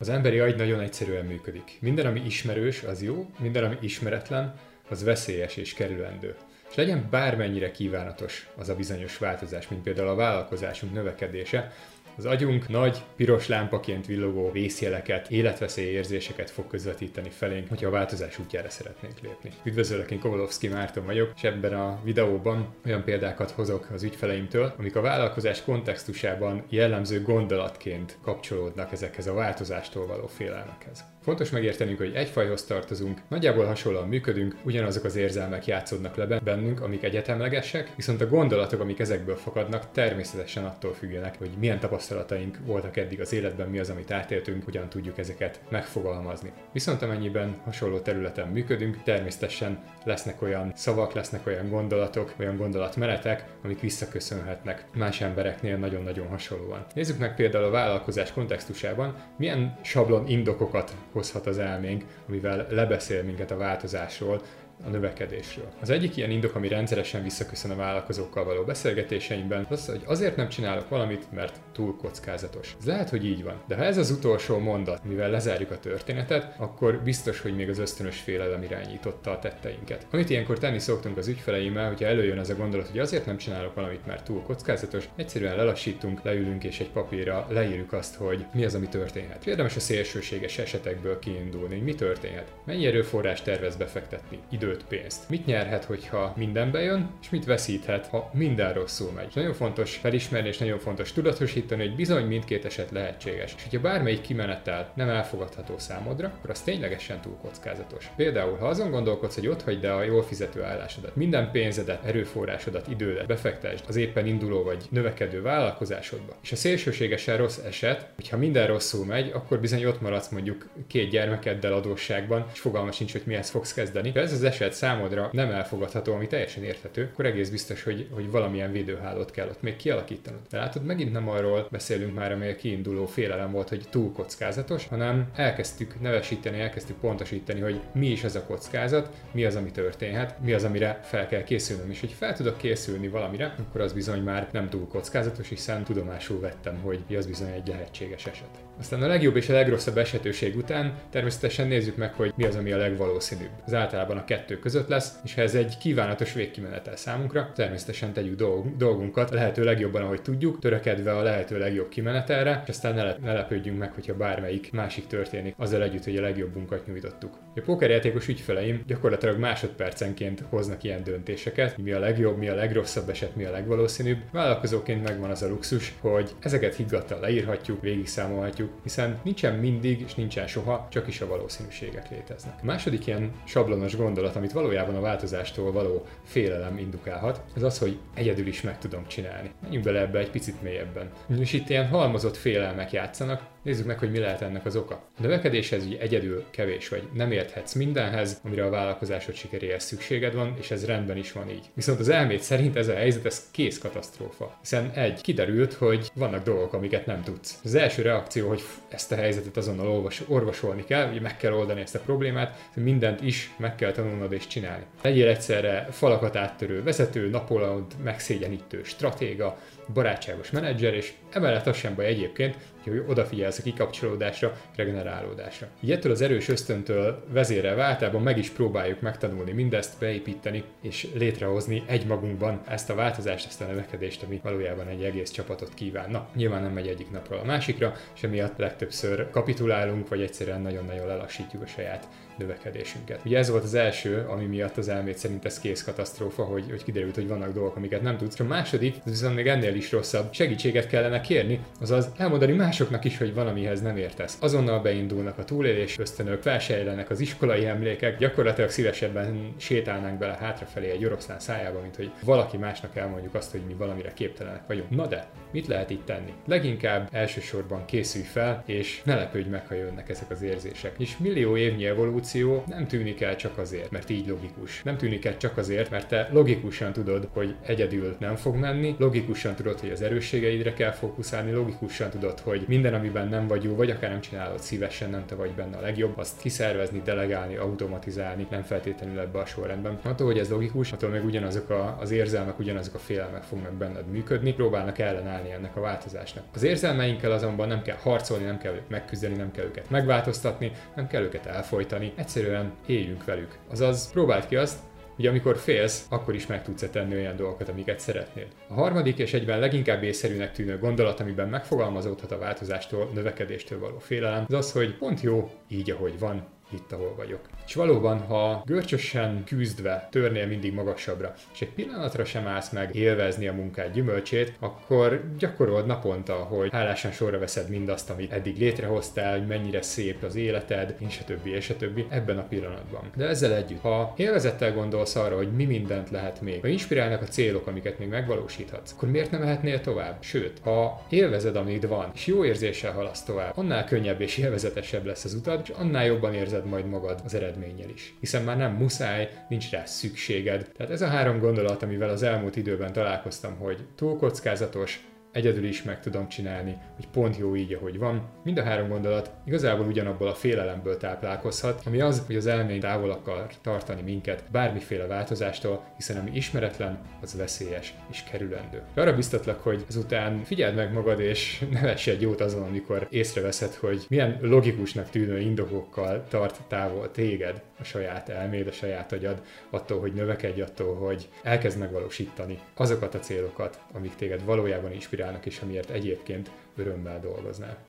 Az emberi agy nagyon egyszerűen működik. Minden, ami ismerős, az jó, minden, ami ismeretlen, az veszélyes és kerülendő. És legyen bármennyire kívánatos az a bizonyos változás, mint például a vállalkozásunk növekedése, az agyunk nagy, piros lámpaként villogó vészjeleket, életveszélyérzéseket fog közvetíteni felénk, hogyha a változás útjára szeretnénk lépni. Üdvözöllek, én Kovalowski Márton vagyok, és ebben a videóban olyan példákat hozok az ügyfeleimtől, amik a vállalkozás kontextusában jellemző gondolatként kapcsolódnak ezekhez a változástól való félelmekhez. Fontos megértenünk, hogy egy fajhoz tartozunk, nagyjából hasonlóan működünk, ugyanazok az érzelmek játszódnak le bennünk, amik egyetemlegesek, viszont a gondolatok, amik ezekből fakadnak, természetesen attól függenek, hogy milyen tapasztalataink voltak eddig az életben, mi az, amit átéltünk, hogyan tudjuk ezeket megfogalmazni. Viszont amennyiben hasonló területen működünk, természetesen lesznek olyan szavak, lesznek olyan gondolatok, olyan gondolatmenetek, amik visszaköszönhetnek más embereknél nagyon-nagyon hasonlóan. Nézzük meg például a vállalkozás kontextusában, milyen sablon indokokat hozhat az elménk, amivel lebeszél minket a változásról, a növekedésről. Az egyik ilyen indok, ami rendszeresen visszaköszön a vállalkozókkal való beszélgetéseimben, az, hogy azért nem csinálok valamit, mert túl kockázatos. Ez lehet, hogy így van, de ha ez az utolsó mondat, mivel lezárjuk a történetet, akkor biztos, hogy még az ösztönös félelem irányította a tetteinket. Amit ilyenkor tenni szoktunk az ügyfeleimmel, hogyha előjön ez a gondolat, hogy azért nem csinálok valamit, mert túl kockázatos, egyszerűen lelassítunk, leülünk és egy papírra leírjuk azt, hogy mi az, ami történhet. Érdemes a szélsőséges esetekből kiindulni, hogy mi történhet, mennyi erőforrás tervez befektetni, idő időt, pénzt. Mit nyerhet, hogyha minden bejön, és mit veszíthet, ha minden rosszul megy. És nagyon fontos felismerni, és nagyon fontos tudatosítani, hogy bizony mindkét eset lehetséges. És hogyha bármelyik kimenettel nem elfogadható számodra, akkor az ténylegesen túl kockázatos. Például, ha azon gondolkodsz, hogy ott hagyd a jól fizető állásodat, minden pénzedet, erőforrásodat, idődet befektesd az éppen induló vagy növekedő vállalkozásodba, és a szélsőségesen rossz eset, hogyha minden rosszul megy, akkor bizony ott maradsz mondjuk két gyermekeddel adósságban, és fogalma sincs, hogy mihez fogsz kezdeni. De ez az eset eset számodra nem elfogadható, ami teljesen érthető, akkor egész biztos, hogy, hogy valamilyen védőhálót kell ott még kialakítanod. De látod, megint nem arról beszélünk már, amely a kiinduló félelem volt, hogy túl kockázatos, hanem elkezdtük nevesíteni, elkezdtük pontosítani, hogy mi is az a kockázat, mi az, ami történhet, mi az, amire fel kell készülnöm. És hogy fel tudok készülni valamire, akkor az bizony már nem túl kockázatos, hiszen tudomásul vettem, hogy az bizony egy lehetséges eset. Aztán a legjobb és a legrosszabb esetőség után természetesen nézzük meg, hogy mi az, ami a legvalószínűbb. Az általában a kettő között lesz, és ha ez egy kívánatos végkimenetel számunkra, természetesen tegyük dolgunkat a lehető legjobban, ahogy tudjuk, törekedve a lehető legjobb kimenetelre, és aztán ne, le, ne lepődjünk meg, hogyha bármelyik másik történik, azzal együtt, hogy a legjobbunkat nyújtottuk. A pókerjátékos ügyfeleim gyakorlatilag másodpercenként hoznak ilyen döntéseket, mi a legjobb, mi a legrosszabb eset, mi a legvalószínűbb. Vállalkozóként megvan az a luxus, hogy ezeket higgadtan leírhatjuk, végigszámolhatjuk, hiszen nincsen mindig és nincsen soha, csak is a valószínűségek léteznek. A második ilyen sablonos gondolat, amit valójában a változástól való félelem indukálhat, az az, hogy egyedül is meg tudom csinálni. Menjünk bele ebbe egy picit mélyebben. És itt ilyen halmozott félelmek játszanak, Nézzük meg, hogy mi lehet ennek az oka. A növekedéshez így egyedül kevés vagy, nem érthetsz mindenhez, amire a vállalkozásod sikeréhez szükséged van, és ez rendben is van így. Viszont az elmét szerint ez a helyzet, ez kész katasztrófa. Hiszen egy, kiderült, hogy vannak dolgok, amiket nem tudsz. Az első reakció, hogy ezt a helyzetet azonnal orvosolni kell, hogy meg kell oldani ezt a problémát, mindent is meg kell tanulnod és csinálni. Legyél egyszerre falakat áttörő vezető, Napóleont megszégyenítő stratéga, barátságos menedzser, és emellett az sem baj egyébként, hogy odafigyelsz a kikapcsolódásra, regenerálódásra. Így ettől az erős ösztöntől vezérelve általában meg is próbáljuk megtanulni mindezt, beépíteni és létrehozni egymagunkban ezt a változást, ezt a növekedést, ami valójában egy egész csapatot kíván. Na, nyilván nem megy egyik napról a másikra, és emiatt legtöbbször kapitulálunk, vagy egyszerűen nagyon-nagyon lelassítjuk a saját növekedésünket. Ugye ez volt az első, ami miatt az elmét szerint ez kész katasztrófa, hogy, hogy kiderült, hogy vannak dolgok, amiket nem tudsz. A második, ez viszont még ennél is rosszabb, segítséget kellene kérni, azaz elmondani másoknak is, hogy valamihez nem értesz. Azonnal beindulnak a túlélés ösztönök, felsejlenek az iskolai emlékek, gyakorlatilag szívesebben sétálnánk bele hátrafelé egy oroszlán szájába, mint hogy valaki másnak elmondjuk azt, hogy mi valamire képtelenek vagyunk. Na de, mit lehet itt tenni? Leginkább elsősorban készülj fel, és ne lepődj meg, ha jönnek ezek az érzések. És millió évnyi evolúció nem tűnik el csak azért, mert így logikus. Nem tűnik el csak azért, mert te logikusan tudod, hogy egyedül nem fog menni, logikusan tudod, hogy az erősségeidre kell fókuszálni, logikusan tudod, hogy minden, amiben nem vagy jó, vagy akár nem csinálod szívesen, nem te vagy benne a legjobb, azt kiszervezni, delegálni, automatizálni, nem feltétlenül ebbe a sorrendben. Attól, hogy ez logikus, attól meg ugyanazok a, az érzelmek, ugyanazok a félelmek fognak benned működni, próbálnak ellenállni ennek a változásnak. Az érzelmeinkkel azonban nem kell harcolni, nem kell őket megküzdeni, nem kell őket megváltoztatni, nem kell őket elfolytani, egyszerűen éljünk velük. Azaz próbáld ki azt, hogy amikor félsz, akkor is meg tudsz tenni olyan dolgokat, amiket szeretnél. A harmadik és egyben leginkább észszerűnek tűnő gondolat, amiben megfogalmazódhat a változástól, növekedéstől való félelem, az az, hogy pont jó így, ahogy van, itt, ahol vagyok. És valóban, ha görcsösen küzdve törnél mindig magasabbra, és egy pillanatra sem állsz meg élvezni a munkád gyümölcsét, akkor gyakorold naponta, hogy hálásan sorra veszed mindazt, amit eddig létrehoztál, hogy mennyire szép az életed, és a többi, és a többi, ebben a pillanatban. De ezzel együtt, ha élvezettel gondolsz arra, hogy mi mindent lehet még, ha inspirálnak a célok, amiket még megvalósíthatsz, akkor miért nem mehetnél tovább? Sőt, ha élvezed, amit van, és jó érzéssel halasz tovább, annál könnyebb és élvezetesebb lesz az utad, és annál jobban érzed érzed majd magad az eredménnyel is. Hiszen már nem muszáj, nincs rá szükséged. Tehát ez a három gondolat, amivel az elmúlt időben találkoztam, hogy túl kockázatos, egyedül is meg tudom csinálni, hogy pont jó így, ahogy van. Mind a három gondolat igazából ugyanabból a félelemből táplálkozhat, ami az, hogy az elmény távol akar tartani minket bármiféle változástól, hiszen ami ismeretlen, az veszélyes és kerülendő. Arra biztatlak, hogy ezután figyeld meg magad, és ne vess egy jót azon, amikor észreveszed, hogy milyen logikusnak tűnő indokokkal tart távol téged a saját elméd, a saját agyad, attól, hogy növekedj, attól, hogy elkezd megvalósítani azokat a célokat, amik téged valójában inspirálnak, és amiért egyébként örömmel dolgoznál.